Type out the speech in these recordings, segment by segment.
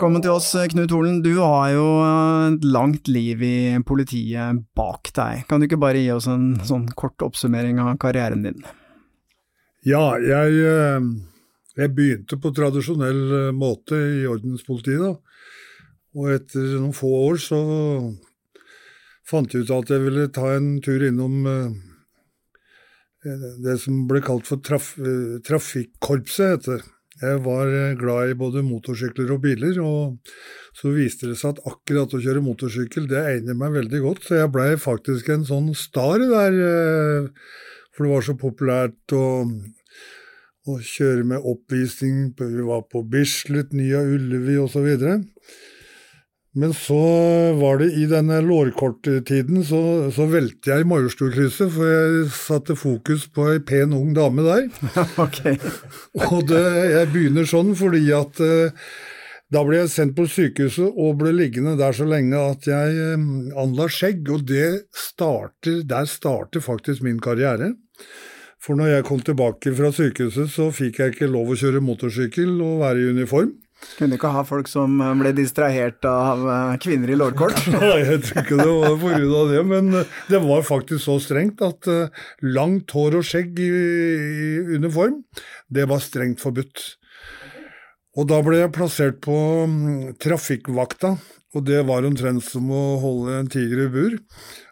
Velkommen til oss, Knut Holen. Du har jo et langt liv i politiet bak deg. Kan du ikke bare gi oss en sånn kort oppsummering av karrieren din? Ja, jeg, eh, jeg begynte på tradisjonell eh, måte i ordenspolitiet. da. Og etter noen få år så fant jeg ut at jeg ville ta en tur innom eh, det som ble kalt for traf trafikkorpset. heter det. Jeg var eh, glad i både motorsykler og biler, og så viste det seg at akkurat å kjøre motorsykkel, det egner meg veldig godt, så jeg blei faktisk en sånn star der. eh, For det var så populært å, å kjøre med oppvisning. Vi var på Bislett, Nya Ullevi osv. Men så var det i denne lårkorttiden, så, så velte jeg i Majorstukrysset, for jeg satte fokus på ei pen ung dame der. ok. Og det, jeg begynner sånn fordi at eh, da ble jeg sendt på sykehuset og ble liggende der så lenge at jeg eh, anla skjegg, og det starter, der starter faktisk min karriere. For når jeg kom tilbake fra sykehuset, så fikk jeg ikke lov å kjøre motorsykkel og være i uniform. Kunne ikke ha folk som ble distrahert av eh, kvinner i lårkort? Nei, jeg tror ikke det var av det, men eh, det var faktisk så strengt at eh, langt hår og skjegg i, uniform, det var strengt forbudt. Og da ble jeg plassert på mm, trafikkvakta, og det var omtrent som å holde en tiger i bur.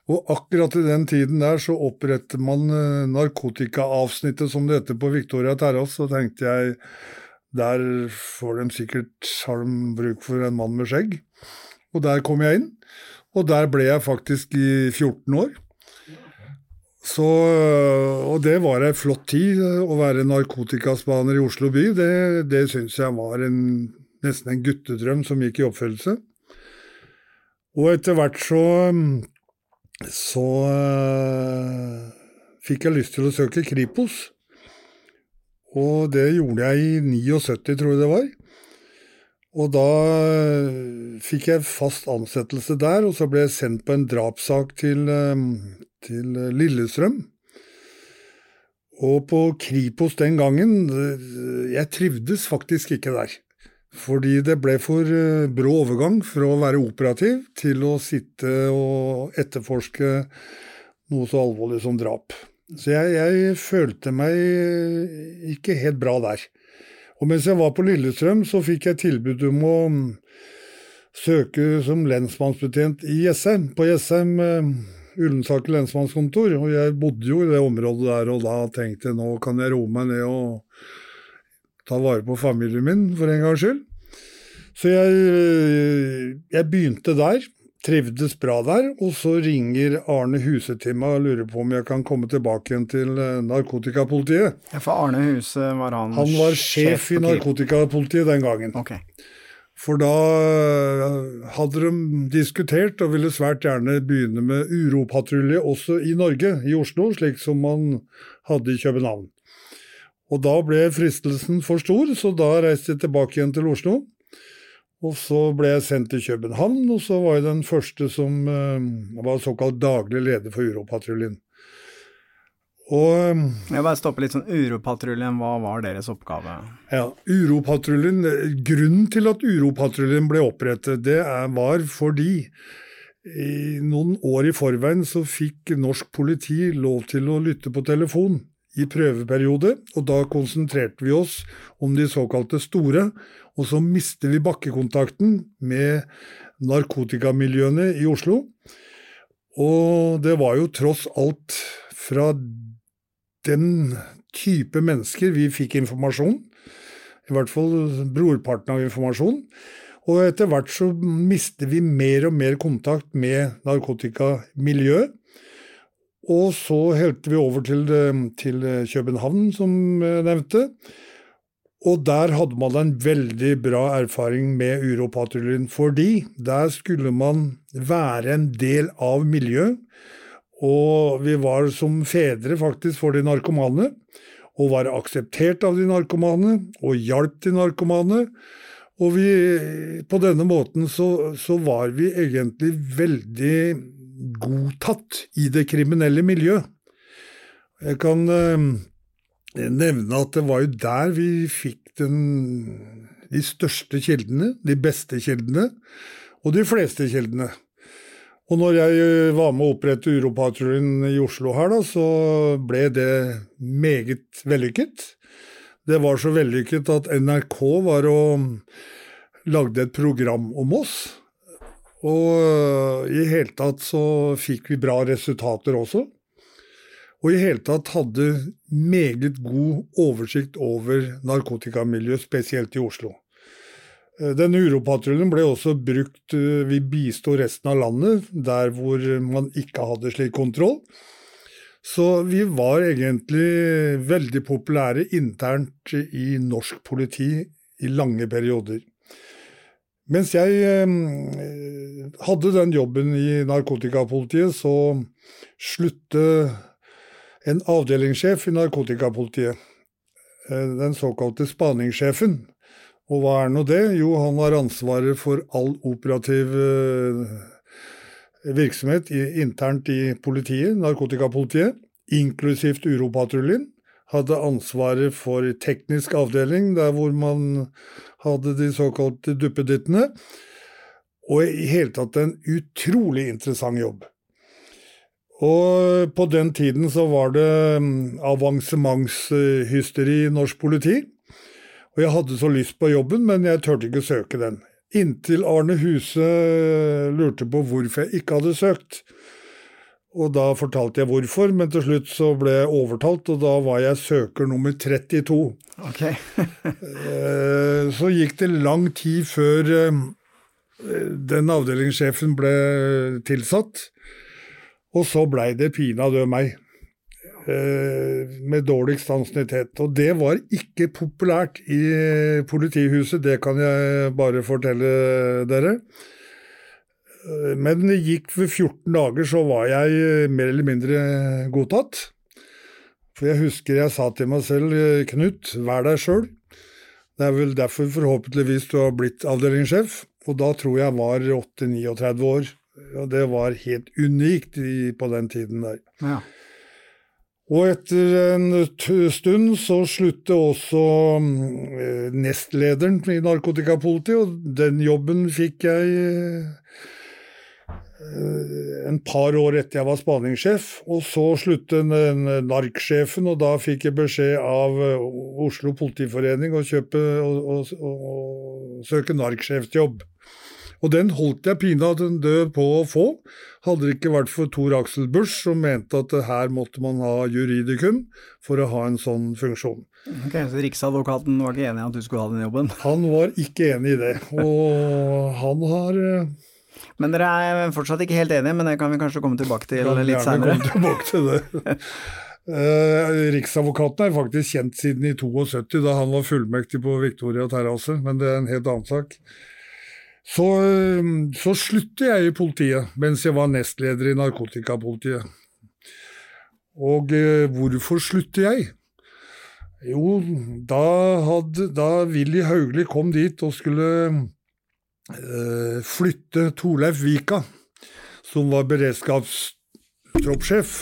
Og akkurat i den tiden der så oppretter man eh, narkotikaavsnittet, som det heter på Victoria terrasse, så tenkte jeg der får de sikkert har de bruk for en mann med skjegg. Og der kom jeg inn, og der ble jeg faktisk i 14 år. Så, og det var ei flott tid å være narkotikaspaner i Oslo by. Det, det syns jeg var en, nesten en guttedrøm som gikk i oppfyllelse. Og etter hvert så så øh, fikk jeg lyst til å søke Kripos. Og det gjorde jeg i 79, tror jeg det var. Og da øh, fikk jeg fast ansettelse der, og så ble jeg sendt på en drapssak til, øh, til Lillestrøm. Og på Kripos den gangen Jeg trivdes faktisk ikke der. Fordi det ble for brå overgang fra å være operativ til å sitte og etterforske noe så alvorlig som drap. Så jeg, jeg følte meg ikke helt bra der. Og mens jeg var på Lillestrøm, så fikk jeg tilbud om å mm, søke som lensmannsbetjent i Jessheim, på Jessheim eh, Ullensaker lensmannskontor. Og jeg bodde jo i det området der, og da tenkte jeg nå kan jeg roe meg ned og ta vare på familien min, for en gangs skyld. Så jeg, jeg begynte der, trivdes bra der, og så ringer Arne Huse til meg og lurer på om jeg kan komme tilbake igjen til eh, narkotikapolitiet. Ja, For Arne Huse var han Han var sjef i narkotikapolitiet den gangen. Okay. For da eh, hadde de diskutert og ville svært gjerne begynne med uropatrulje også i Norge, i Oslo, slik som man hadde i København. Og da ble fristelsen for stor, så da reiste jeg tilbake igjen til Oslo. Og så ble jeg sendt til København, og så var jeg den første som uh, var såkalt daglig leder for uropatruljen. Og eh, Jeg bare stopper litt sånn Uropatruljen, hva var deres oppgave? Ja, Uropatruljen, Grunnen til at Uropatruljen ble opprettet, det er, var fordi i noen år i forveien så fikk norsk politi lov til å lytte på telefon i prøveperiode, og da konsentrerte vi oss om de såkalte store, og så mister vi bakkekontakten med narkotikamiljøene i Oslo. Og det var jo tross alt fra den type mennesker vi fikk informasjon, i hvert fall brorparten av informasjon. Og etter hvert så mister vi mer og mer kontakt med narkotikamiljøet. Og så helte vi over til, eh, til København, som jeg nevnte. Og der hadde man en veldig bra erfaring med Uropatruljen, fordi der skulle man være en del av miljøet. Og vi var som fedre faktisk for de narkomane, og var akseptert av de narkomane, og hjalp de narkomane. Og vi, på denne måten så, så var vi egentlig veldig godtatt i det kriminelle miljøet. Jeg kan eh, nevne at det var jo der vi fikk den, de største kildene, de beste kildene, og de fleste kildene. Og når jeg eh, var med å opprette Uropatruljen i Oslo her, da, så ble det meget vellykket. Det var så vellykket at NRK var og lagde et program om oss. Og øh, i hele tatt så fikk vi bra resultater også. Og i hele tatt hadde meget god oversikt over narkotikamiljøet, spesielt i Oslo. Eh, Denne uropatruljen ble også brukt øh, Vi bisto resten av landet, der hvor man ikke hadde slik kontroll. Så vi var egentlig veldig populære internt i norsk politi i lange perioder. Mens jeg eh, hadde den jobben i narkotikapolitiet, så slutte en avdelingssjef i narkotikapolitiet, eh, den såkalte spaningssjefen. Og hva er nå det? Jo, han har ansvaret for all operativ eh, virksomhet internt i politiet, narkotikapolitiet, inklusivt Uropatruljen. Hadde ansvaret for teknisk avdeling, der hvor man hadde de såkalte duppedittene. Og i hele tatt en utrolig interessant jobb. Og på den tiden så var det mm, avansementshysteri i norsk politi. Og jeg hadde så lyst på jobben, men jeg turte ikke å søke den. Inntil Arne Huse lurte på hvorfor jeg ikke hadde søkt. Og da fortalte jeg hvorfor, men til slutt så ble jeg overtalt, og da var jeg søker nummer 32. Ok. Eh, Så gikk det lang tid før eh, den avdelingssjefen ble tilsatt, og så blei det pinadø meg. eh, Med dårligst ansiennitet. Og det var ikke populært i politihuset, det kan jeg bare fortelle dere. Eh, Men det gikk for 14 dager, så var jeg eh, mer eller mindre godtatt. For jeg husker jeg sa til meg selv, eh, Knut, vær deg sjøl. Det er vel derfor forhåpentligvis du har blitt avdelingssjef, og da tror jeg var 8-39 år. Og det var helt unikt på den tiden der. Ja. Og etter en stund så sluttet også mm, nestlederen i narkotikapolitiet, og den jobben fikk jeg eh, en par år etter jeg var spaningssjef. Og så sluttet NARK-sjefen, og da fikk jeg beskjed av eh, Oslo politiforening å kjøpe og, og, og, søke narksjefsjobb. Og den holdt jeg pinadø død på å få. Hadde det ikke vært for Tor Aksel Busch, som mente at her måtte man ha juridikum for å ha en sånn funksjon. Ok, Så Riksadvokaten var ikke enig i at du skulle ha den jobben? Han var ikke enig i det, og han har eh, Men dere er fortsatt ikke helt enige, men det kan vi kanskje komme tilbake til Kan litt seinere. Eh, Riksadvokaten er faktisk kjent siden i 72, da han var fullmektig på Victoria terrasse, men det er en helt annen sak. Så, eh, så sluttet jeg i politiet mens jeg var nestleder i narkotikapolitiet. Og eh, hvorfor sluttet jeg? Jo, da, hadde, da Willy Haugli kom dit og skulle flytte Torleif Vika, som var beredskapstroppssjef,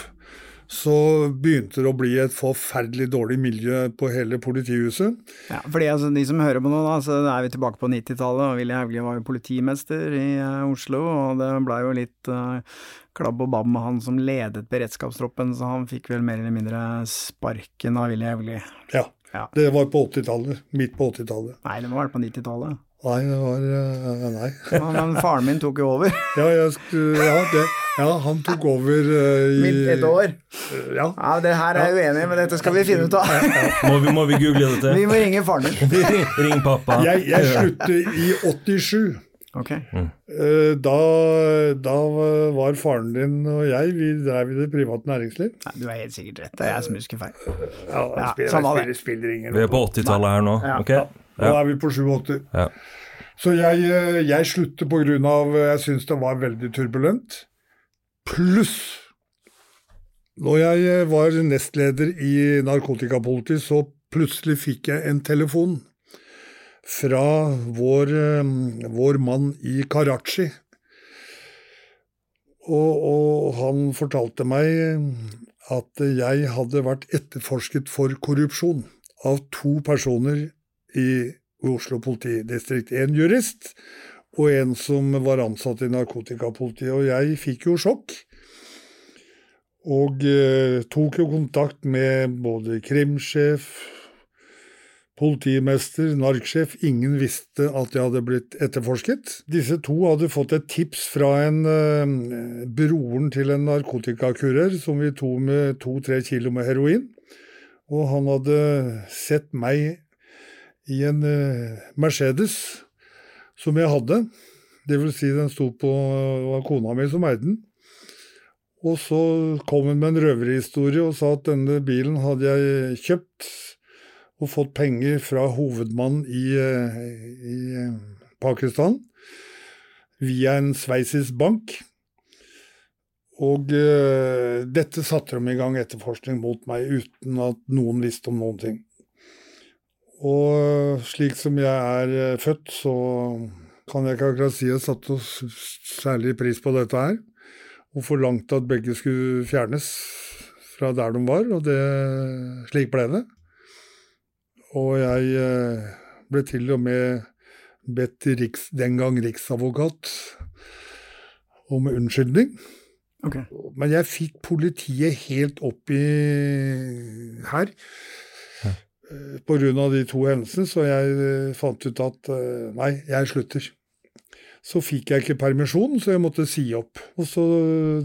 så begynte det å bli et forferdelig dårlig miljø på hele politihuset. Ja, fordi altså, De som hører på nå, da, så er vi tilbake på 90-tallet, og Willy Hauglie var jo politimester i uh, Oslo, og det blei jo litt uh, klabb og babb med han som ledet beredskapstroppen, så han fikk vel mer eller mindre sparken av Willy Hauglie. Ja, Ja. det var på 80-tallet. Midt på 80-tallet. Nei, det må ha vært på 90-tallet. Nei, det var eh, Nei. Ja, Men faren min tok jo over. Ja, jeg, ja, det, ja han tok over uh, i et år. Ja. Ja, det her er jeg uenig i, men dette skal vi finne ut av. Må vi, må vi google dette? Vi må ringe faren din. Ring, pappa. Jeg, jeg sluttet i 87. Okay. Eh, Da, da var faren din og jeg, vi drev i det private næringsliv. Nei, du har helt sikkert rett, det er jeg som husker feil. Ja, Ja, spiller, spiller, spiller ingen Vi er på 80-tallet her nå. Ja. ok? Nå er vi på 87. Ja. Så jeg, eh, jeg sluttet på grunn av Jeg syns det var veldig turbulent. Pluss Når jeg eh, var nestleder i narkotikapolitiet, så plutselig fikk jeg en telefon fra vår, eh, vår mann i Karachi. Og, og han fortalte meg at jeg hadde vært etterforsket for korrupsjon av to personer i Oslo politidistrikt. En jurist og en som var ansatt i narkotikapolitiet. Og jeg fikk jo sjokk. Og eh, tok jo kontakt med både krimsjef, politimester, narksjef. Ingen visste at jeg hadde blitt etterforsket. Disse to hadde fått et tips fra en eh, broren til en narkotikakurer som vi tok med to-tre kilo med heroin. Og han hadde sett meg i en eh, Mercedes som jeg hadde. Det vil si, den sto på Det var kona mi som eide den. Og så kom hun med en røverhistorie og sa at denne bilen hadde jeg kjøpt og fått penger fra hovedmannen i, eh, i eh, Pakistan via en sveitsisk bank. Og uh, dette satte de i gang etterforskning mot meg uten at noen visste om noen ting. Og slik som jeg er eh, født, så kan jeg ikke akkurat si jeg satte særlig pris på dette her. Og forlangte at begge skulle fjernes fra der de var, og det, slik ble det. Og jeg eh, ble til og med bedt riks, den gang riksadvokat om unnskyldning. Okay. Men jeg fikk politiet helt opp i her eh, av de to hendelsene, så jeg eh, fant ut at eh, nei, jeg slutter. Så fikk jeg ikke permisjon, så jeg måtte si opp. Og så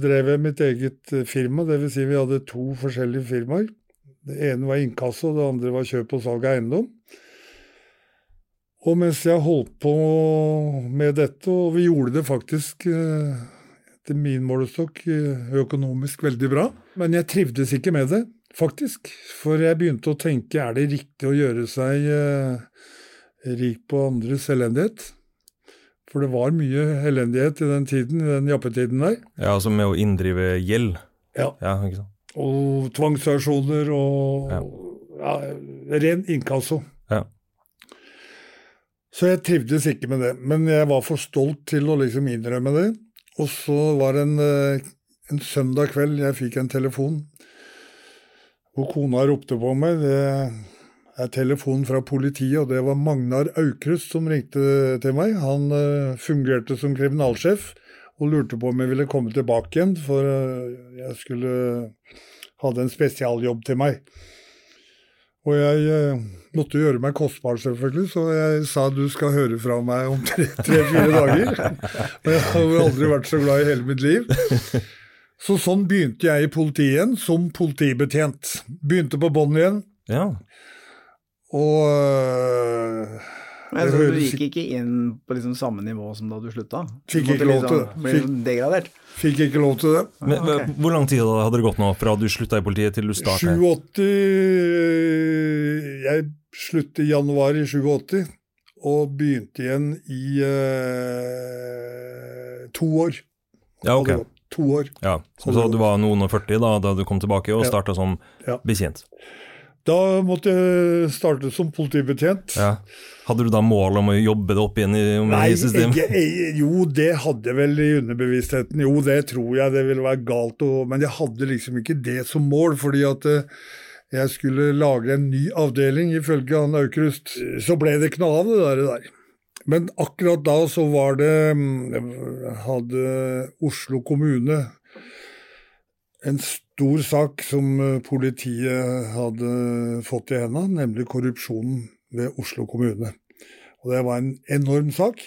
drev jeg mitt eget firma, dvs. Si vi hadde to forskjellige firmaer. Det ene var inkasso, det andre var kjøp og salg av eiendom. Og mens jeg holdt på med dette, og vi gjorde det faktisk etter min målestokk økonomisk veldig bra, men jeg trivdes ikke med det, faktisk. For jeg begynte å tenke er det riktig å gjøre seg eh, rik på andres elendighet? For det var mye elendighet i den tiden, i den jappetiden der. Ja, altså med å inndrive gjeld. Ja. Ja, ikke sant. Og tvangsaksjoner og Ja. ja, ren inkasso. Ja. Så jeg trivdes ikke med det, men jeg var for stolt til å liksom innrømme det. Og så var det en, eh, en søndag kveld jeg fikk en telefon hvor kona ropte på meg. Det er telefonen fra politiet, og det var Magnar Aukrust som ringte til meg. Han eh, fungerte som kriminalsjef og lurte på om jeg ville komme tilbake igjen, for eh, jeg skulle hadde en spesialjobb til meg. Og jeg eh, måtte gjøre meg kostbar, selvfølgelig, så jeg sa du skal høre fra meg om tre-fire dager. Og jeg har aldri vært så glad i hele mitt liv. Så sånn begynte jeg i politiet igjen, som politibetjent. Begynte på bånn igjen. Ja. Og øh, Men så du gikk ikke inn på liksom samme nivå som da du slutta? Fikk ikke lov til det. Fikk- liksom? Fikk ikke lov til det. Men, okay. Hvor lang tid hadde det gått nå fra du slutta i politiet til du starta 87 Jeg sluttet i januar i 87 og begynte igjen i øh, to år. Ja, ok. To år. Ja. Så, så du var noen og 40 da, da du kom tilbake og Ja. starta som Ja. betjent? Da måtte jeg starte som politibetjent. Ja. Hadde du da mål om å jobbe det opp igjen i, om Nei, i systemet? eh, jo, det hadde jeg vel i underbevisstheten. Jo, det tror jeg det ville være galt, å, men jeg hadde liksom ikke det som mål. fordi at eh, jeg skulle lage en ny avdeling, ifølge han Aukrust. Så ble det ikke noe av det der. Men akkurat da så var det mm, Hadde Oslo kommune en stor sak som eh, politiet hadde fått i hendene, nemlig korrupsjonen ved Oslo kommune. Og det var en enorm sak.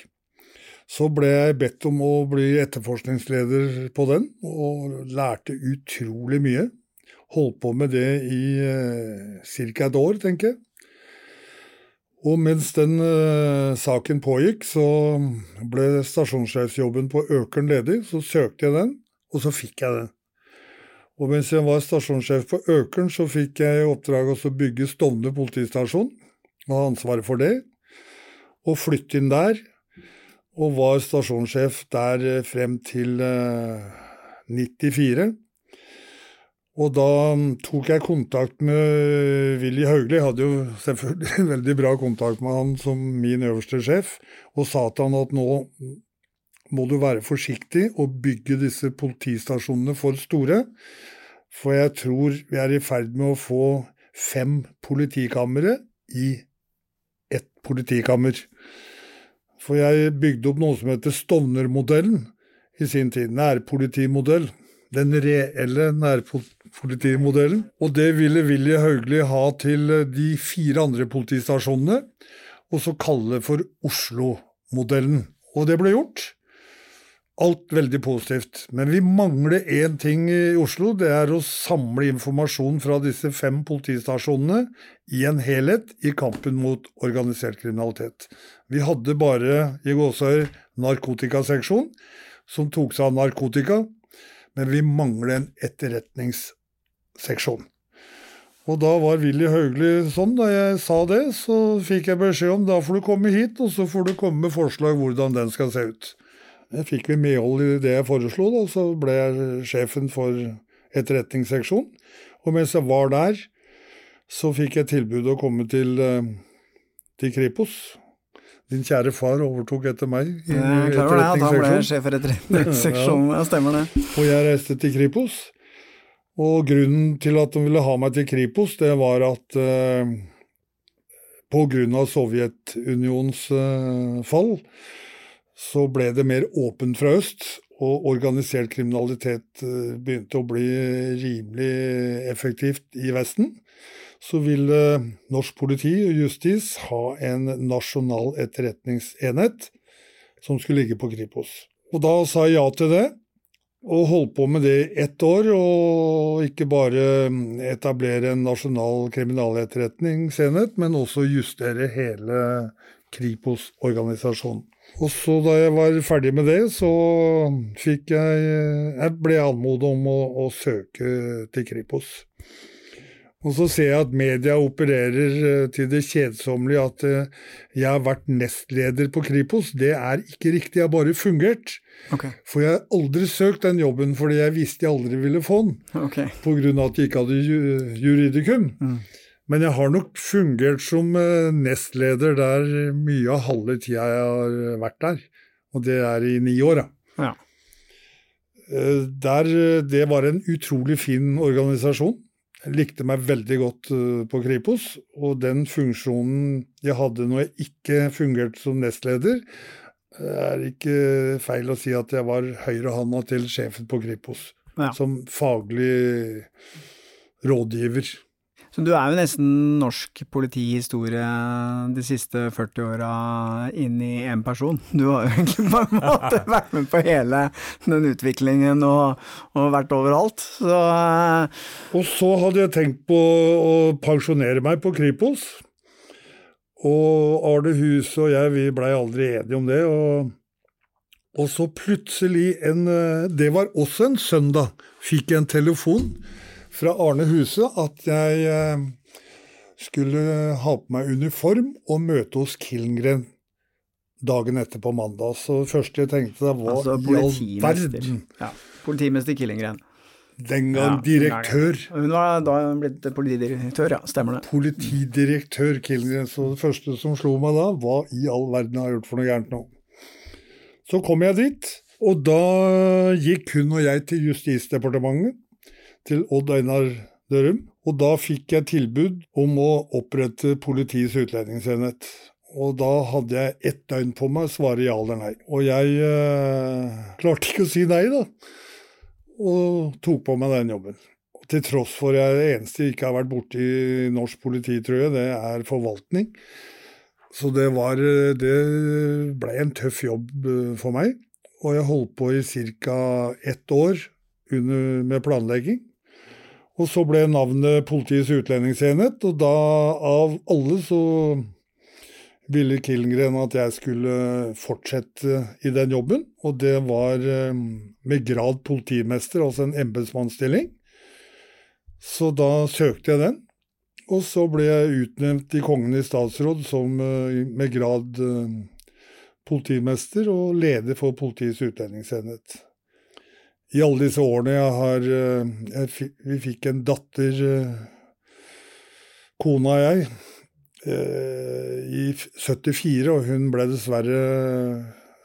Så ble jeg bedt om å bli etterforskningsleder på den, og lærte utrolig mye. Holdt på med det i eh, ca. et år, tenker jeg. Og mens den uh, saken pågikk, så ble stasjonssjefsjobben på Økern ledig. Så søkte jeg den, og så fikk jeg den. Og mens jeg var stasjonssjef på Økern, så fikk jeg i oppdrag å bygge Stovner politistasjon, og ha ansvaret for det. Og flytte inn der, og var stasjonssjef der eh, frem til 94. Og da tok jeg kontakt med Willy Hauglie, hadde jo selvfølgelig veldig bra kontakt med han som min øverste sjef, og sa til han at nå må du være forsiktig og bygge disse politistasjonene for store, for jeg tror vi er i ferd med å få fem politikamre i ett politikammer. For jeg bygde opp noe som heter Stovner-modellen i sin tid, nærpolitimodell. Den reelle nærpolitimodellen. Og det ville Willy Hauglie ha til de fire andre politistasjonene, og så kalle det for Oslo-modellen. Og det ble gjort. Alt veldig positivt. Men vi mangler én ting i Oslo. Det er å samle informasjon fra disse fem politistasjonene i en helhet i kampen mot organisert kriminalitet. Vi hadde bare i Gåsøy narkotikaseksjon, som tok seg av narkotika, men vi mangler en etterretningsseksjon. Og da var Willy Hauglie sånn, da jeg sa det, så fikk jeg beskjed om da får du komme hit, og så får du komme med forslag hvordan den skal se ut. Jeg fikk vi medhold i det jeg foreslo, da, så ble jeg sjefen for etterretningsseksjon. Og mens jeg var der, så fikk jeg tilbud å komme til, eh, til Kripos. Din kjære far overtok etter meg i Jeg er klar over det, at han ble sjef for etterretningsseksjonen. Ja, stemmer det. Og jeg reiste til Kripos. Og grunnen til at de ville ha meg til Kripos, det var at eh, av Sovjetunionens eh, fall, så ble det mer åpent fra øst, og organisert kriminalitet eh, begynte å bli rimelig effektivt i Vesten. Så ville norsk politi og justis ha en nasjonal etterretningsenhet som skulle ligge på Kripos. Og da sa jeg ja til det, og holdt på med det ett år, og ikke bare etablere en nasjonal kriminaletterretningsenhet, men også justere hele Kripos-organisasjonen. Og så da jeg var ferdig med det, så jeg Jeg ble anmodet om å, å søke til Kripos. Og så ser jeg at media opererer eh, til det kjedsommelige at eh, jeg har vært nestleder på Kripos. Det er ikke riktig, jeg har bare fungert. Okay. For jeg har aldri søkt den jobben fordi jeg visste jeg aldri ville få den. Okay. Av at jeg ikke hadde juridikum. juridikum. Men jeg har nok fungert som eh, nestleder der mye av halve tida jeg har vært der. Og det er i ni år. Ja. Eh, Der, eh, det var en utrolig fin organisasjon. Likte meg veldig godt eh, på Kripos, og den funksjonen jeg hadde når jeg ikke fungerte som nestleder, eh, er ikke feil å si at jeg var høyrehånda til sjefen på Kripos, Ja. som faglig rådgiver. Så du er jo nesten norsk politihistorie de siste 40 åra inn i én person. Du har jo egentlig på en måte vært med på hele den utviklingen og, og vært overalt. Så eh, Og så hadde jeg tenkt på å pensjonere meg på Kripos. Og Arne Huse og jeg, vi blei aldri enige om det. Og, og så plutselig en eh, Det var også en søndag. Fikk jeg en telefon fra Arne Huse at jeg eh, skulle ha på meg uniform og møte hos Killengreen dagen etter på mandag. Så det første jeg tenkte da var Altså i all verden. Ja, politimester Killingren. Den gang Ja, direktør. Hun var da blitt politidirektør, ja. Stemmer det. Politidirektør Killingren. Så det første som slo meg da, hva i all verden har jeg gjort for noe gærent nå? Så kom jeg dit, og da gikk hun og jeg til Justisdepartementet, til Odd Einar Dørum, og da fikk jeg tilbud om å opprette Politiets utlendingsenhet. Og da hadde jeg ett døgn på meg å svare ja eller nei. Og jeg eh, klarte ikke å si nei, da. Og tok på meg den jobben. Og til tross for jeg er det eneste jeg ikke har vært borti norsk politi, tror jeg, det er forvaltning. Så det var Det ble en tøff jobb eh, for meg. Og jeg holdt på i ca. ett år under, med planlegging. Og så ble navnet Politiets utlendingsenhet, og da av alle så ville Killengren at jeg skulle fortsette i den jobben. Og det var eh, med grad politimester, altså en embetsmannsstilling. Så da søkte jeg den. Og så ble jeg utnevnt i Kongen i statsråd som eh, med grad eh, politimester og leder for Politiets utlendingsenhet. I alle disse årene jeg har eh, jeg, Vi fikk en datter, eh, kona og jeg, eh, i f- 74, og hun ble dessverre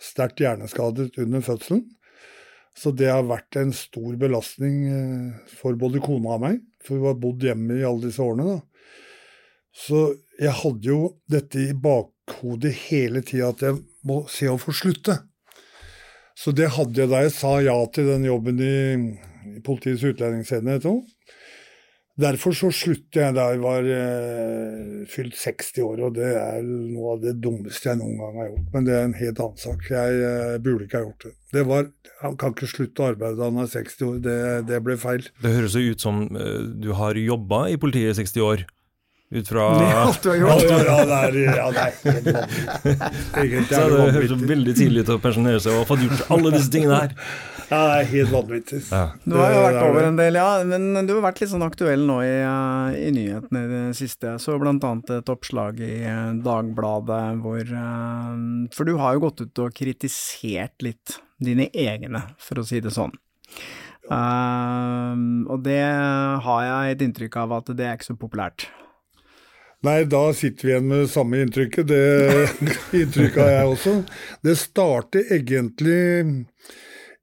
sterkt hjerneskadet under fødselen. Så det har vært en stor belastning for både kona og meg, for vi har bodd hjemme i alle disse årene. da. Så jeg hadde jo dette i bakhodet hele tida, at jeg må se å få slutte. Så det hadde jeg da jeg sa ja til den jobben i, i Politiets utlendingsenhet òg. Derfor så sluttet jeg da jeg var eh, fylt 60 år, og det er noe av det dummeste jeg noen gang har gjort. Men det er en helt annen sak. Jeg eh, burde ikke ha gjort det. det var, han kan ikke slutte å arbeide da han er 60 år, det, det ble feil. Det høres ut som eh, du har jobba i politiet i 60 år. Ut fra Ja, ja, ja, det er, ja, det er helt vanvittig. Egentlig er det det høres veldig tidlig ut å pensjonere seg og ha fått gjort alle disse tingene her. Ja, det er helt vanvittig. Du har jo vært er over en del, ja. Men du har vært litt sånn aktuell nå i, eh, i nyhetene i det siste. Så blant annet et oppslag i eh, Dagbladet hvor eh, For du har jo gått ut og kritisert litt dine egne, for å si det sånn. Uh, og det har jeg et inntrykk av at det er ikke så populært. Nei, da sitter vi igjen med det samme inntrykket. Det inntrykket har jeg også. Det startet egentlig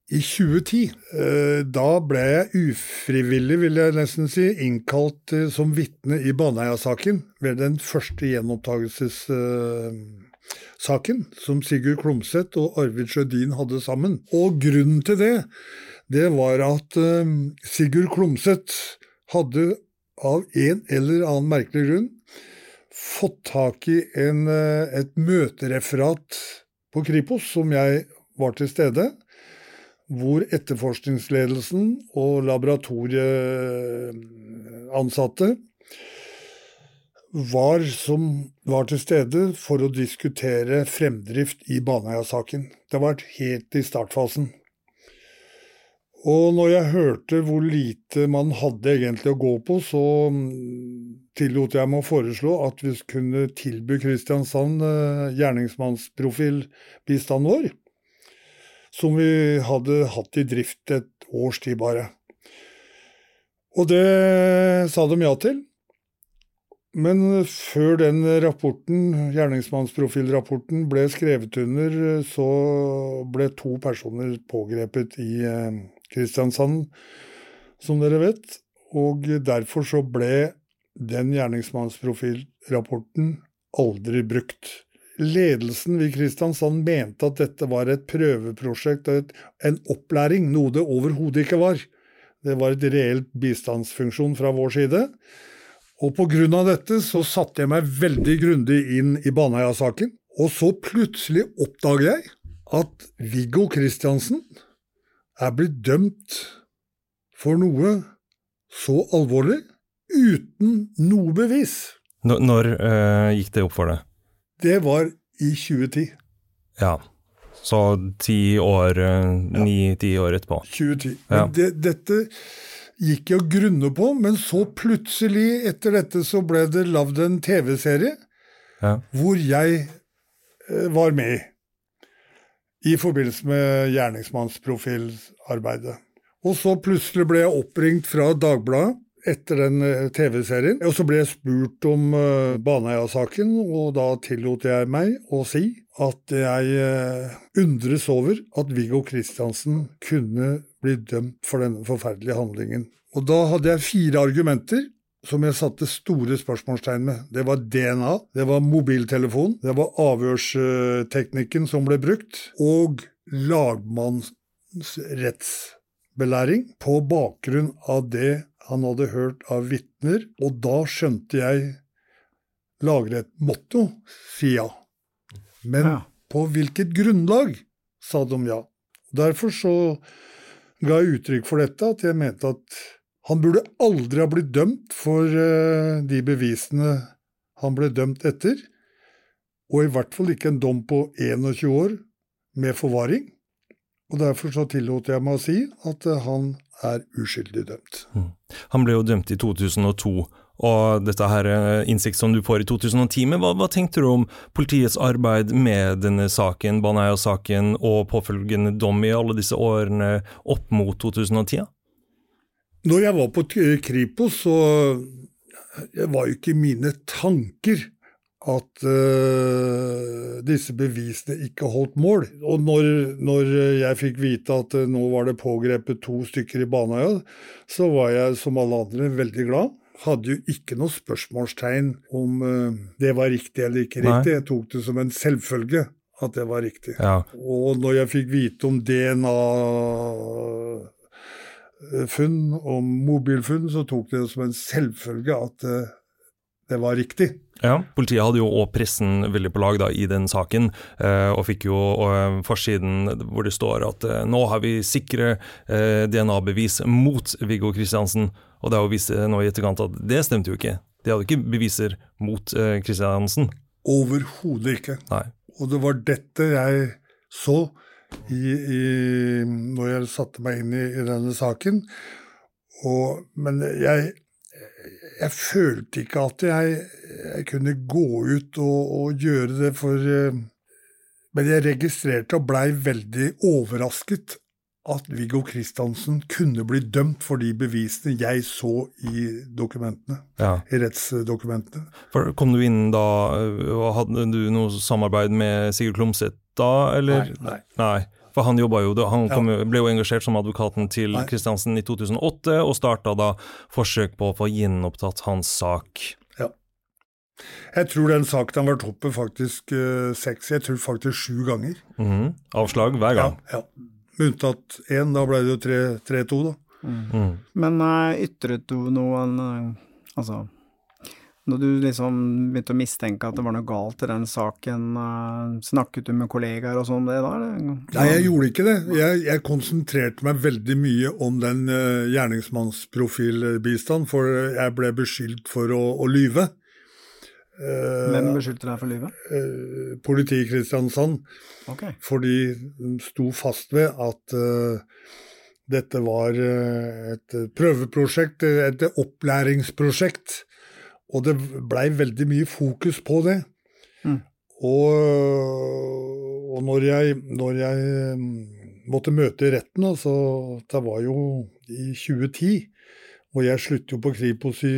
i 2010. Eh, Da ble jeg ufrivillig, vil jeg nesten si, innkalt eh, som vitne i Baneheia-saken ved den første gjenopptakelsessaken som Sigurd Klomsæt og Arvid Sjødin hadde sammen. Og grunnen til det, det var at eh, Sigurd Klomsæt hadde av en eller annen merkelig grunn fått tak i en, eh, et møtereferat på Kripos, som jeg var til stede, hvor etterforskningsledelsen og laboratorieansatte var, som var til stede for å diskutere fremdrift i Baneheia-saken. Det var helt i startfasen. Og når jeg hørte hvor lite man hadde egentlig å gå på, så tillot jeg meg å foreslå at vi kunne tilby Kristiansand gjerningsmannsprofilbistand gjerningsmannsprofilbistanden vår, som vi hadde hatt i drift et års tid bare. Og det sa de ja til. Men før den rapporten, gjerningsmannsprofilrapporten, ble skrevet under, så ble to personer pågrepet i eh, Kristiansand, som dere vet. Og derfor så ble den gjerningsmannsprofilrapporten aldri brukt. Ledelsen ved Kristiansand mente at dette var et prøveprosjekt og en opplæring, noe det overhodet ikke var. Det var et reelt bistandsfunksjon fra vår side. Og på grunn av dette så satte jeg meg veldig grundig inn i Baneheia-saken. Og så plutselig oppdager jeg at Viggo Kristiansen er blitt dømt for noe så alvorlig uten noe bevis. Når, når eh, gikk det opp for deg? Det var i 2010. Ja. Så ti år, ni-ti år etterpå. 2010. Ja. Det, dette gikk jeg og grunne på, men så plutselig, etter dette, så ble det lagd en TV-serie Ja. hvor jeg eh, var med i. i forbindelse med gjerningsmannsprofilarbeidet. Og så plutselig ble jeg oppringt fra Dagbladet etter den eh, TV-serien, og så ble jeg spurt om uh, Baneheia-saken, og da tillot jeg meg å si at jeg eh, undres over at Viggo Kristiansen kunne bli dømt for denne forferdelige handlingen. Og da hadde jeg fire argumenter som jeg satte store spørsmålstegn med. Det var DNA, det var mobiltelefon, det var avhørsteknikken som ble brukt, og lagmannens rettsbelæring på bakgrunn av det han hadde hørt av vitner, og da skjønte jeg lagret motto si ja. Men Ja. på hvilket grunnlag, sa de ja. Derfor så ga jeg uttrykk for dette, at jeg mente at han burde aldri ha blitt dømt for eh, de bevisene han ble dømt etter, og i hvert fall ikke en dom på 21 år med forvaring. Og derfor så tillot jeg meg å si at eh, han er uskyldig dømt. Han ble jo dømt i 2002, og dette her eh, innsikt som du får i 2010, men hva, hva tenkte du om politiets arbeid med denne saken, Baneheia-saken, og påfølgende dom i alle disse årene opp mot 2010? Når jeg var på Kripos, så var jo ikke mine tanker at uh, disse bevisene ikke holdt mål. Og når, når jeg fikk vite at uh, nå var det pågrepet to stykker i Baneheia, så var jeg som alle andre veldig glad. Hadde jo ikke noe spørsmålstegn om uh, det var riktig eller ikke Nei. riktig. Jeg tok det som en selvfølge at det var riktig. Ja. Og når jeg fikk vite om DNA funn, om mobilfunn, så tok det som en selvfølge at det var riktig. Ja, Politiet hadde jo òg pressen veldig på lag da i den saken, eh, og fikk jo eh, forsiden hvor det står at eh, nå har vi sikre DNA-bevis mot Viggo Kristiansen. Og det har jo vist nå i etterkant at det stemte jo ikke. De hadde ikke beviser mot Kristiansen. Overhodet ikke. Nei. Og det var dette jeg så i, i, når jeg satte meg inn i, i denne saken. Og, men jeg, jeg følte ikke at jeg, jeg kunne gå ut og, og gjøre det for eh, Men jeg registrerte og blei veldig overrasket at Viggo Kristiansen kunne bli dømt for de bevisene jeg så i dokumentene, Ja. i rettsdokumentene. For Kom du inn da, eh, og hadde du noe samarbeid med Sigurd Klomsæt da, eller? Nei, nei. Nei. For han jobba jo, han kom, ble jo engasjert som advokaten til Kristiansen i 2008, og starta da forsøk på å få gjenopptatt hans sak. Ja. Jeg tror den saken har vært oppe faktisk uh, seks, jeg tror faktisk sju ganger. Mhm. Avslag hver gang. Ja, ja. Med unntatt én, da ble det jo tre- 3-2, da. Mhm. Men uh, ytret du noen uh, Altså, når du liksom begynte å mistenke at det var noe galt i den saken, eh, snakket du med kollegaer og sånn det da? Nei, jeg gjorde ikke det. Jeg, jeg konsentrerte meg veldig mye om den uh, gjerningsmannsprofilbistand, for jeg ble beskyldt for å, å lyve. Uh, Hvem beskyldte deg for lyve? Uh, Politiet i Kristiansand. Okay. For de sto fast ved at eh, dette var eh, et prøveprosjekt, et opplæringsprosjekt. Og det blei veldig mye fokus på det. Mm. Og, og når jeg, når jeg mm, måtte møte i retten, altså, det var jo i 2010, og jeg slutter jo på Kripos i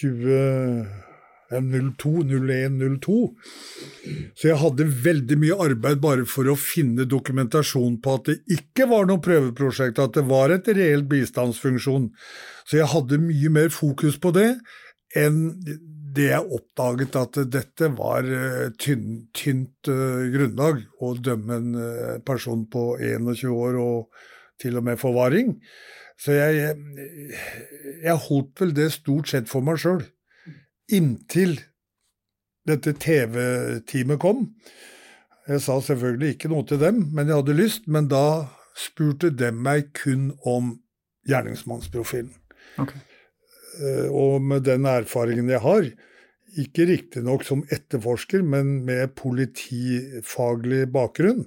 20... 02, 01, 02. Så jeg hadde veldig mye arbeid bare for å finne dokumentasjon på at det ikke var noe prøveprosjekt, at det var et reelt bistandsfunksjon. Så jeg hadde mye mer fokus på det enn det jeg oppdaget at dette var eh, tynn, tynt eh, grunnlag å dømme en eh, person på 21 år og til og med forvaring. Så jeg, jeg holdt vel det stort sett for meg sjøl inntil dette TV-teamet kom. Jeg sa selvfølgelig ikke noe til dem, men jeg hadde lyst. Men da spurte dem meg kun om gjerningsmannsprofilen. Ok. Eh, Og med den erfaringen jeg har ikke riktignok som etterforsker, men med politifaglig bakgrunn.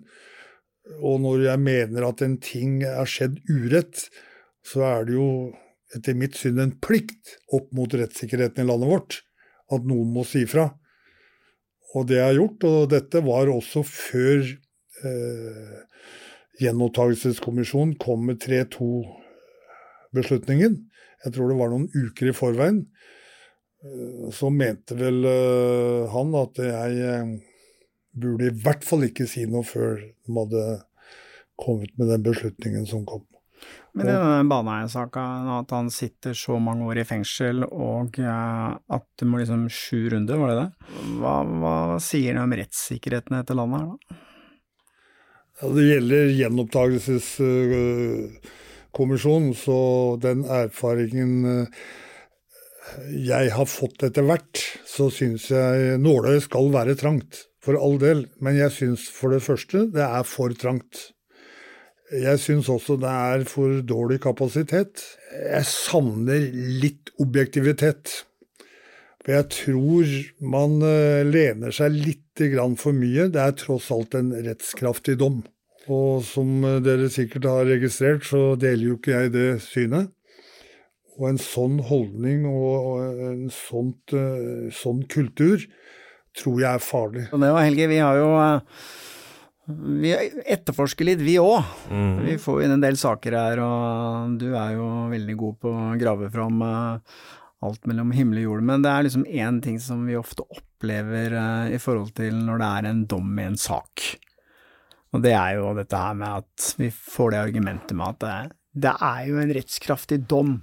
Og når jeg mener at en ting er skjedd urett, så er det jo etter mitt syn en plikt opp mot rettssikkerheten i landet vårt at noen må si fra. Og det jeg har gjort, og dette var også før eh, Gjenopptakelseskommisjonen kom med 3-2-beslutningen. Jeg tror det var noen uker i forveien. Eh, Så mente vel eh, han at jeg eh, burde i hvert fall ikke si noe før de hadde kommet med den beslutningen som kom. Men denne Baneheia-saka, at han sitter så mange år i fengsel, og at det må liksom sju runder, var det det? Hva, hva sier det om rettssikkerheten i dette landet her, da? Ja, det gjelder gjenopptakelseskommisjonen, så den erfaringen eh, jeg har fått etter hvert, så syns jeg nåløyet skal være trangt, for all del. Men jeg syns for det første det er for trangt. Jeg syns også det er for dårlig kapasitet. Jeg savner litt objektivitet. For jeg tror man eh, lener seg litt for mye. Det er tross alt en rettskraftig dom. Og som dere sikkert har registrert, så deler jo ikke jeg det synet. Og en sånn holdning og en sånt, eh, sånn kultur tror jeg er farlig. Og det var Helge, vi har jo eh, vi etterforsker litt, vi òg. Mm. Vi får inn en del saker her, og du er jo veldig god på å grave fram eh, alt mellom himmel og jord. Men det er liksom én ting som vi ofte opplever i forhold til når det er en dom i en sak. Og det er jo dette her med at vi får det argumentet med at det, det er jo en rettskraftig dom.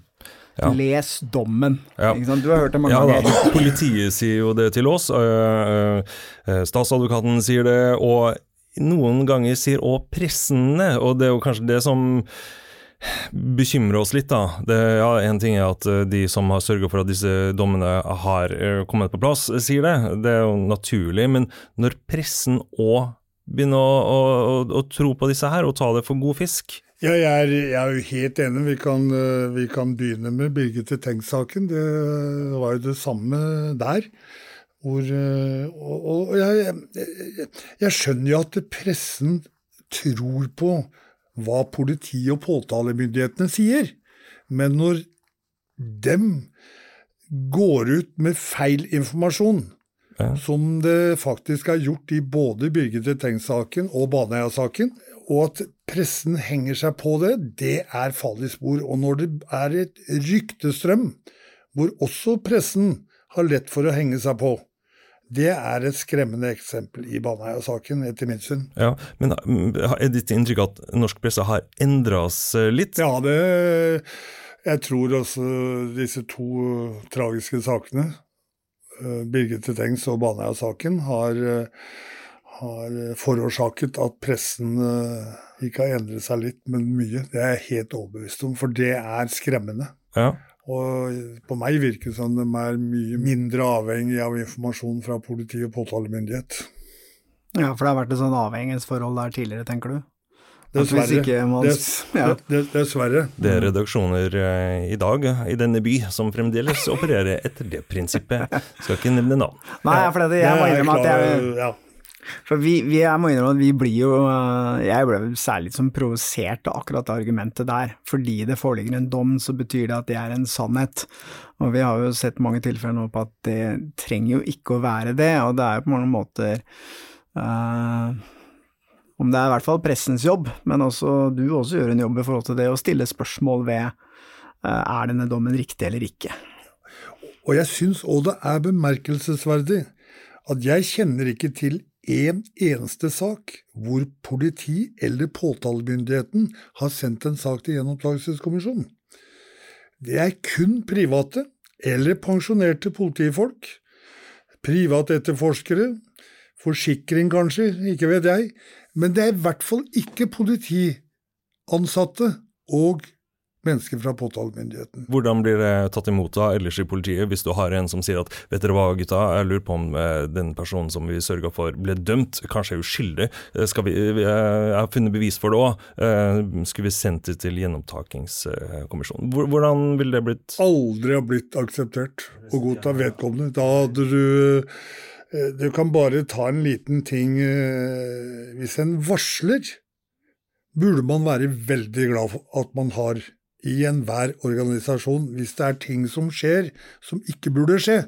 Ja. Les dommen. Ja. Du har hørt det mange Ja ganger. politiet sier jo det til oss, øh, øh, statsadvokaten sier det, og noen ganger sier òg pressen det, og det er jo kanskje det som bekymrer oss litt, da. Det, ja, en ting er at de som har sørga for at disse dommene har kommet på plass, sier det. Det er jo naturlig. Men når pressen òg begynner å, å, å, å tro på disse her, og ta det for god fisk Ja, jeg, er, jeg er jo helt enig. Vi kan, eh, vi kan begynne med Birgitte Tengs-saken. Det var jo det samme der. Hvor, eh, og, og jeg, jeg, jeg skjønner jo at pressen tror på hva politi og påtalemyndighetene sier. Men når dem går ut med feil informasjon, Ja. som det faktisk er gjort i både Birgitte Tengs-saken og Baneheia-saken, og at pressen henger seg på det, det er farlig spor. Og når det er et ryktestrøm, hvor også pressen har lett for å henge seg på, det er et skremmende eksempel i Baneheia-saken, etter mitt syn. Ja, Men mm, er ditt inntrykk at norsk presse har endra seg litt? Ja, det Jeg tror også disse to tragiske sakene, Birgitte Tengs og Baneheia-saken, har, eh, har forårsaket at pressen eh, ikke har endret seg litt, men mye. Det er jeg helt overbevist om, for det er skremmende. Ja. Og på meg virker det som de er mye mindre avhengig av informasjon fra politi og påtalemyndighet. Ja, for det har vært et sånn avhengighetsforhold der tidligere, tenker du? Dessverre. ikke man- ja. dessverre. Det er redaksjoner eh, i dag i denne by som fremdeles opererer etter det prinsippet. Skal ikke nevne navn. Nei, for det, jeg må innrømme at jeg. For vi, vi, jeg må innrømme at vi blir jo eh, Jeg ble særlig som provosert av akkurat det argumentet der. Fordi det foreligger en dom, så betyr det at det er en sannhet. Og vi har jo sett mange tilfeller nå på at det trenger jo ikke å være det, og det er jo på mange måter eh, Om det er i hvert fall pressens jobb, men også du også gjør en jobb i forhold til det å stille spørsmål ved eh, er denne dommen riktig eller ikke. Og jeg syns òg det er bemerkelsesverdig at jeg kjenner ikke til en eneste sak hvor politi eller påtalemyndigheten har sendt en sak til Gjenopptakelseskommisjonen. Det er kun private eller pensjonerte politifolk, private etterforskere, forsikring kanskje, ikke vet jeg, men det er i hvert fall ikke politiansatte og mennesker fra påtalemyndigheten. Hvordan blir det tatt imot da ellers i politiet, hvis du har en som sier at vet dere hva gutta, jeg lurer på om eh, den personen som vi sørga for ble dømt, kanskje er uskyldig, Eh, skal vi, eh, jeg har funnet bevis for det òg, skulle vi sendt det til gjenopptakingskommisjonen? Hvordan ville det blitt? Aldri ha blitt akseptert og godta vedkommende. Da hadde du Du kan bare ta en liten ting eh, Hvis en varsler, burde man være veldig glad for at man har i enhver organisasjon, hvis det er ting som skjer som ikke burde skje.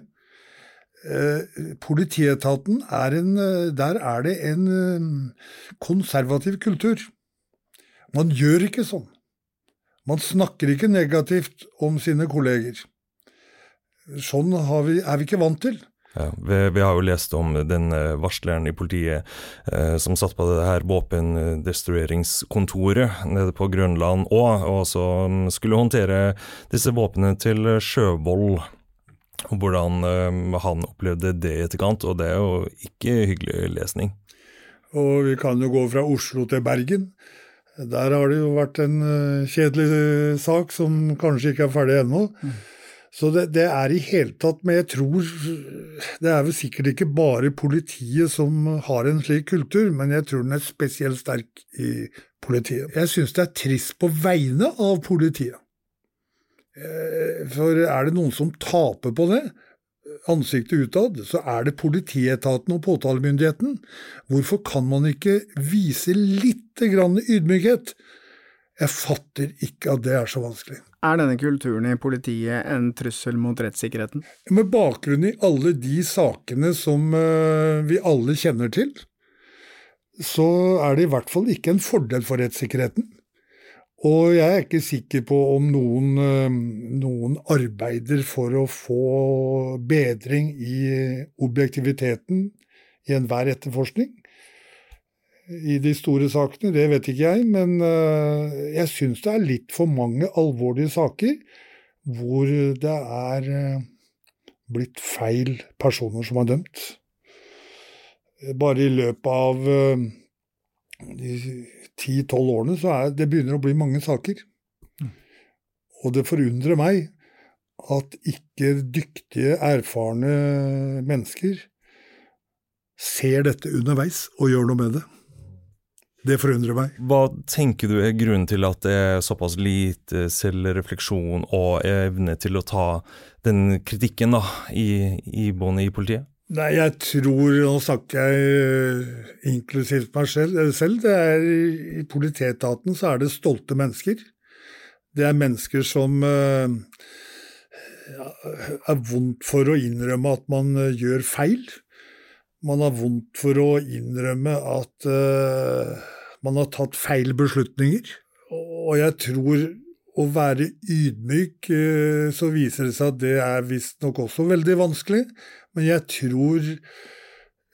Eh, Politietaten er en eh, Der er det en eh, konservativ kultur. Man gjør ikke sånn. Man snakker ikke negativt om sine kolleger. Sånn vi, er vi ikke vant til. Ja, vi, vi har jo lest om den eh, varsleren i politiet eh, som satt på det her våpendestrueringskontoret nede på Grønland òg, og som skulle håndtere disse våpnene til Sjøvoll. Og hvordan eh, han opplevde det i etterkant, og det er jo ikke hyggelig lesning. Og vi kan jo gå fra Oslo til Bergen. Der har det jo vært en eh, kjedelig eh, sak som kanskje ikke er ferdig ennå. Så det, det er i hele tatt Men jeg tror Det er vel sikkert ikke bare politiet som har en slik kultur, men jeg tror den er spesielt sterk i politiet. Jeg syns det er trist på vegne av politiet. Eh, For er det noen som taper på det, ansiktet utad, så er det politietaten og påtalemyndigheten. Hvorfor kan man ikke vise litt ydmykhet? Jeg fatter ikke at det er så vanskelig. Er denne kulturen i politiet en trussel mot rettssikkerheten? Med bakgrunn i alle de sakene som eh, vi alle kjenner til, så er det i hvert fall ikke en fordel for rettssikkerheten. Og jeg er ikke sikker på om noen, eh, noen arbeider for å få bedring i objektiviteten i enhver etterforskning. I de store sakene, det vet ikke jeg, men eh, jeg syns det er litt for mange alvorlige saker hvor det er eh, blitt feil personer som er dømt. Bare i løpet av eh, de ti-tolv årene så er det begynner å bli mange saker. Og det forundrer meg at ikke dyktige, erfarne mennesker ser dette underveis og gjør noe med det. Det forundrer meg. Hva tenker du er grunnen til at det er såpass lite selvrefleksjon og evne til å ta den kritikken da, i, i båndet i politiet? Nei, jeg tror Nå snakker jeg inklusivt meg selv. selv. Det er, I politietaten så er det stolte mennesker. Det er mennesker som eh, ja, er vondt for å innrømme at man eh, gjør feil. Man har vondt for å innrømme at uh, man har tatt feil beslutninger. Og jeg tror å være ydmyk, uh, så viser det seg at det er visstnok også veldig vanskelig. Men jeg tror,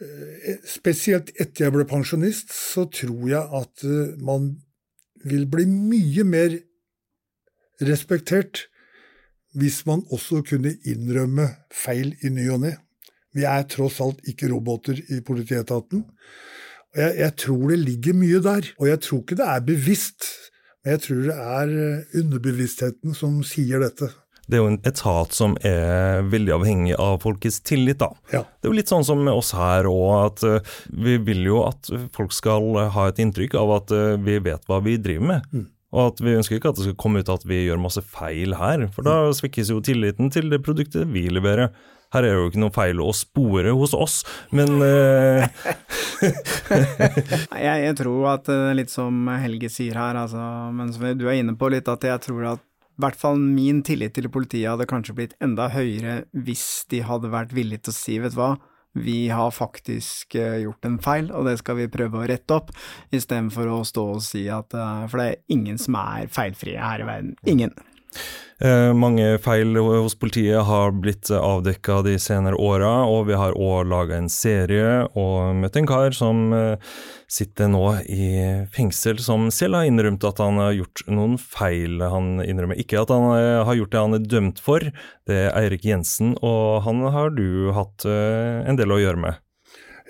uh, spesielt etter jeg ble pensjonist, så tror jeg at man vil bli mye mer respektert hvis man også kunne innrømme feil i ny og ne. Vi er tross alt ikke roboter i politietaten. Og jeg, jeg tror det ligger mye der. Og jeg tror ikke det er bevisst, men jeg tror det er eh, underbevisstheten som sier dette. Det er jo en etat som er veldig avhengig av folkets tillit, da. Ja. Det er jo litt sånn som med oss her òg, at eh, vi vil jo at folk skal ha et inntrykk av at eh, vi vet hva vi driver med. Mm. Og at vi ønsker ikke at det skal komme ut at vi gjør masse feil her, for da svekkes jo tilliten til det produktet vi leverer. Her er det jo ikke noe feil å spore hos oss, men uh... Jeg, jeg tror at eh, litt som Helge sier her, altså, men som du er inne på litt, at jeg tror at i hvert fall min tillit til politiet hadde kanskje blitt enda høyere hvis de hadde vært villige til å si, vet du hva, vi har faktisk eh, gjort en feil, og det skal vi prøve å rette opp, istedenfor å stå og si at For det er ingen som er feilfrie her i verden. Ingen. Eh, mange feil hos politiet har blitt avdekka de senere åra, og vi har òg laga en serie og møtt en kar som eh, sitter nå i fengsel, som selv har innrømt at han har gjort noen feil. Han innrømmer ikke at han eh, har gjort det han er dømt for. Det er Eirik Jensen, og han har du hatt eh, en del å gjøre med.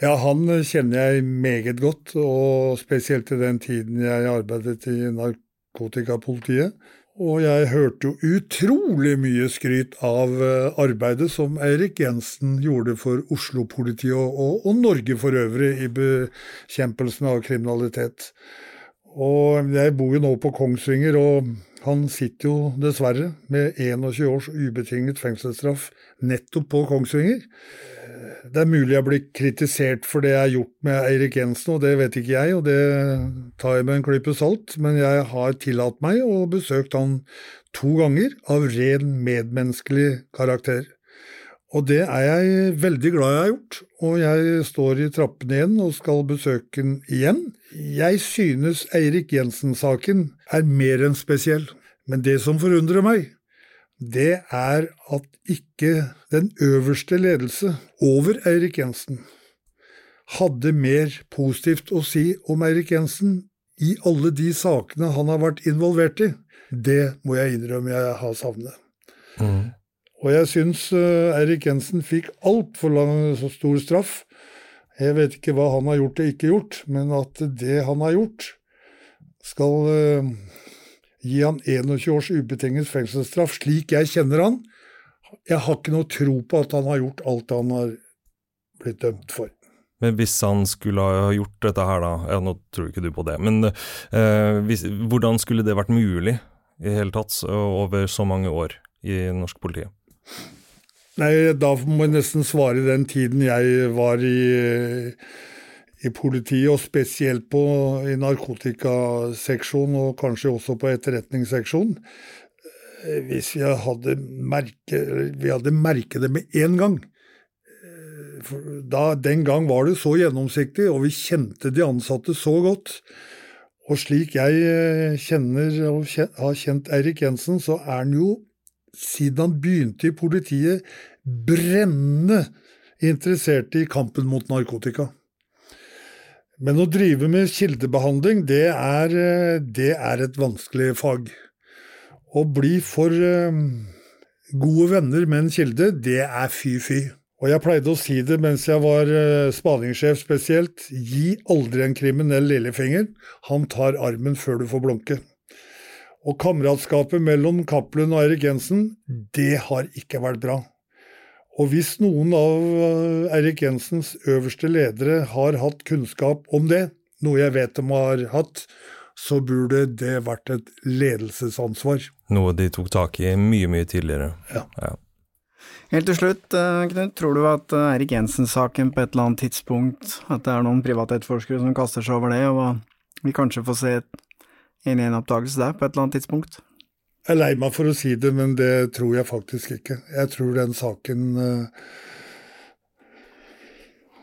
Ja, han kjenner jeg meget godt, og spesielt i den tiden jeg arbeidet i narkotikapolitiet. Og jeg hørte jo utrolig mye skryt av eh, arbeidet som Eirik Jensen gjorde for Oslo-politiet og, og, Norge for øvrig i bekjempelsen av kriminalitet. Og jeg bor jo nå på Kongsvinger, og han sitter jo dessverre med 21 års ubetinget fengselsstraff nettopp på Kongsvinger. Det er mulig jeg blir kritisert for det jeg har gjort med Eirik Jensen, og det vet ikke jeg, og det tar jeg med en klype salt, men jeg har tillatt meg å besøke han to ganger av ren medmenneskelig karakter. Og det er jeg veldig glad jeg har gjort, og jeg står i trappene igjen og skal besøke han igjen. Jeg synes Eirik Jensen-saken er mer enn spesiell, men det som forundrer meg, det er at ikke den øverste ledelse over Eirik Jensen hadde mer positivt å si om Eirik Jensen i alle de sakene han har vært involvert i. Det må jeg innrømme jeg har savnet. Mm. Og jeg syns uh, Eirik Jensen fikk altfor stor straff. Jeg vet ikke hva han har gjort og ikke gjort, men at det han har gjort, skal uh, gi han 21 års ubetinget fengselsstraff, slik jeg kjenner han. Jeg har ikke noe tro på at han har gjort alt han har blitt dømt for. Men hvis han skulle ha gjort dette her, da ja, Nå tror ikke du på det, men eh, hvis, hvordan skulle det vært mulig i hele tatt over så mange år i norsk politi? Nei, da må jeg nesten svare den tiden jeg var i i politiet, og spesielt på, i narkotikaseksjonen og kanskje også på etterretningsseksjonen. Eh, hvis vi hadde merket, vi hadde merket det med en gang. Eh, da, den gang var det så gjennomsiktig, og vi kjente de ansatte så godt. Og slik jeg eh, kjenner og har kjent Eirik Jensen, så er han jo, siden han begynte i politiet, brennende interessert i kampen mot narkotika. Men å drive med kildebehandling, det er, eh, det er et vanskelig fag. Å bli for eh, gode venner med en kilde, det er fy-fy. Og jeg pleide å si det mens jeg var eh, spaningssjef spesielt, gi aldri en kriminell lillefinger, han tar armen før du får blunke. Og kameratskapet mellom Cappelen og Eirik Jensen, det har ikke vært bra. Og hvis noen av Erik Eirik Jensens øverste ledere har hatt kunnskap om det, noe jeg vet de har hatt, så burde det vært et ledelsesansvar. Noe de tok tak i mye, mye tidligere. Ja. ja. Helt til slutt, eh, Knut, tror du at Erik Eirik Jensen-saken på et eller annet tidspunkt, at det er noen privatetterforskere som kaster seg over det, og vi kanskje får se en en-oppdagelse der på et eller annet tidspunkt? Jeg er lei meg for å si det, men det tror jeg faktisk ikke. Jeg tror den saken uh,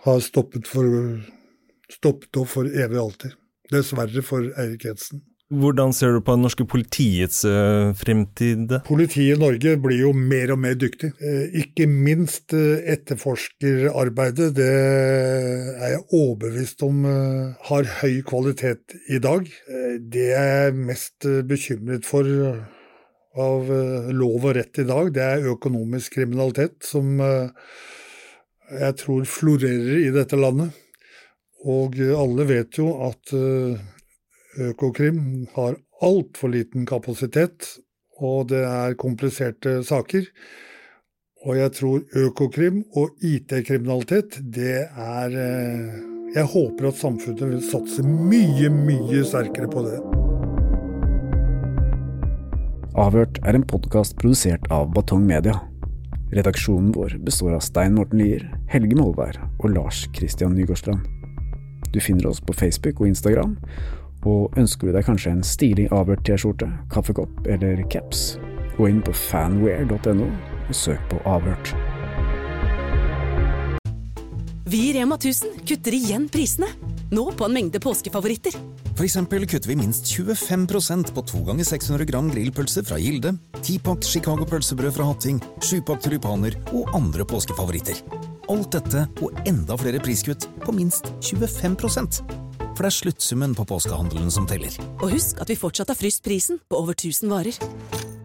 har stoppet, for, stoppet opp for evig alltid. Dessverre for Eirik Jensen. Hvordan ser du på det norske politiets uh, fremtid? Politiet i Norge blir jo mer og mer dyktig. Uh, ikke minst etterforskerarbeidet. Det er jeg overbevist om har høy kvalitet i dag. Det jeg er mest bekymret for av eh, lov og rett i dag, det er økonomisk kriminalitet, som eh, jeg tror florerer i dette landet. Og eh, alle vet jo at Økokrim har altfor liten kapasitet, og det er kompliserte saker. Og jeg tror Økokrim og IT-kriminalitet, det er Jeg håper at samfunnet vil satse mye, mye sterkere på det. Avhørt er en podkast produsert av Batong Media. Redaksjonen vår består av Stein Morten Lier, Helge Molvær og Lars Christian Nygårdstrand. Du finner oss på Facebook og Instagram, og ønsker du deg kanskje en stilig Avhørt-T-skjorte, kaffekopp eller caps, gå inn på fanwear.no og søk på Avhørt. Vi i Rema 1000 kutter igjen prisene, nå på en mengde påskefavoritter. For eksempel kutter vi minst 25% på 2 ganger 600 gram grillpølser fra Gilde, 10-pakk Chicago pølsebrød fra Hatting, 7-pakk tulipaner og andre påskefavoritter. Alt dette og enda flere priskutt på minst 25% For det er sluttsummen på påskehandelen som teller. Og husk at vi fortsatt har fryst prisen på over 1000 varer.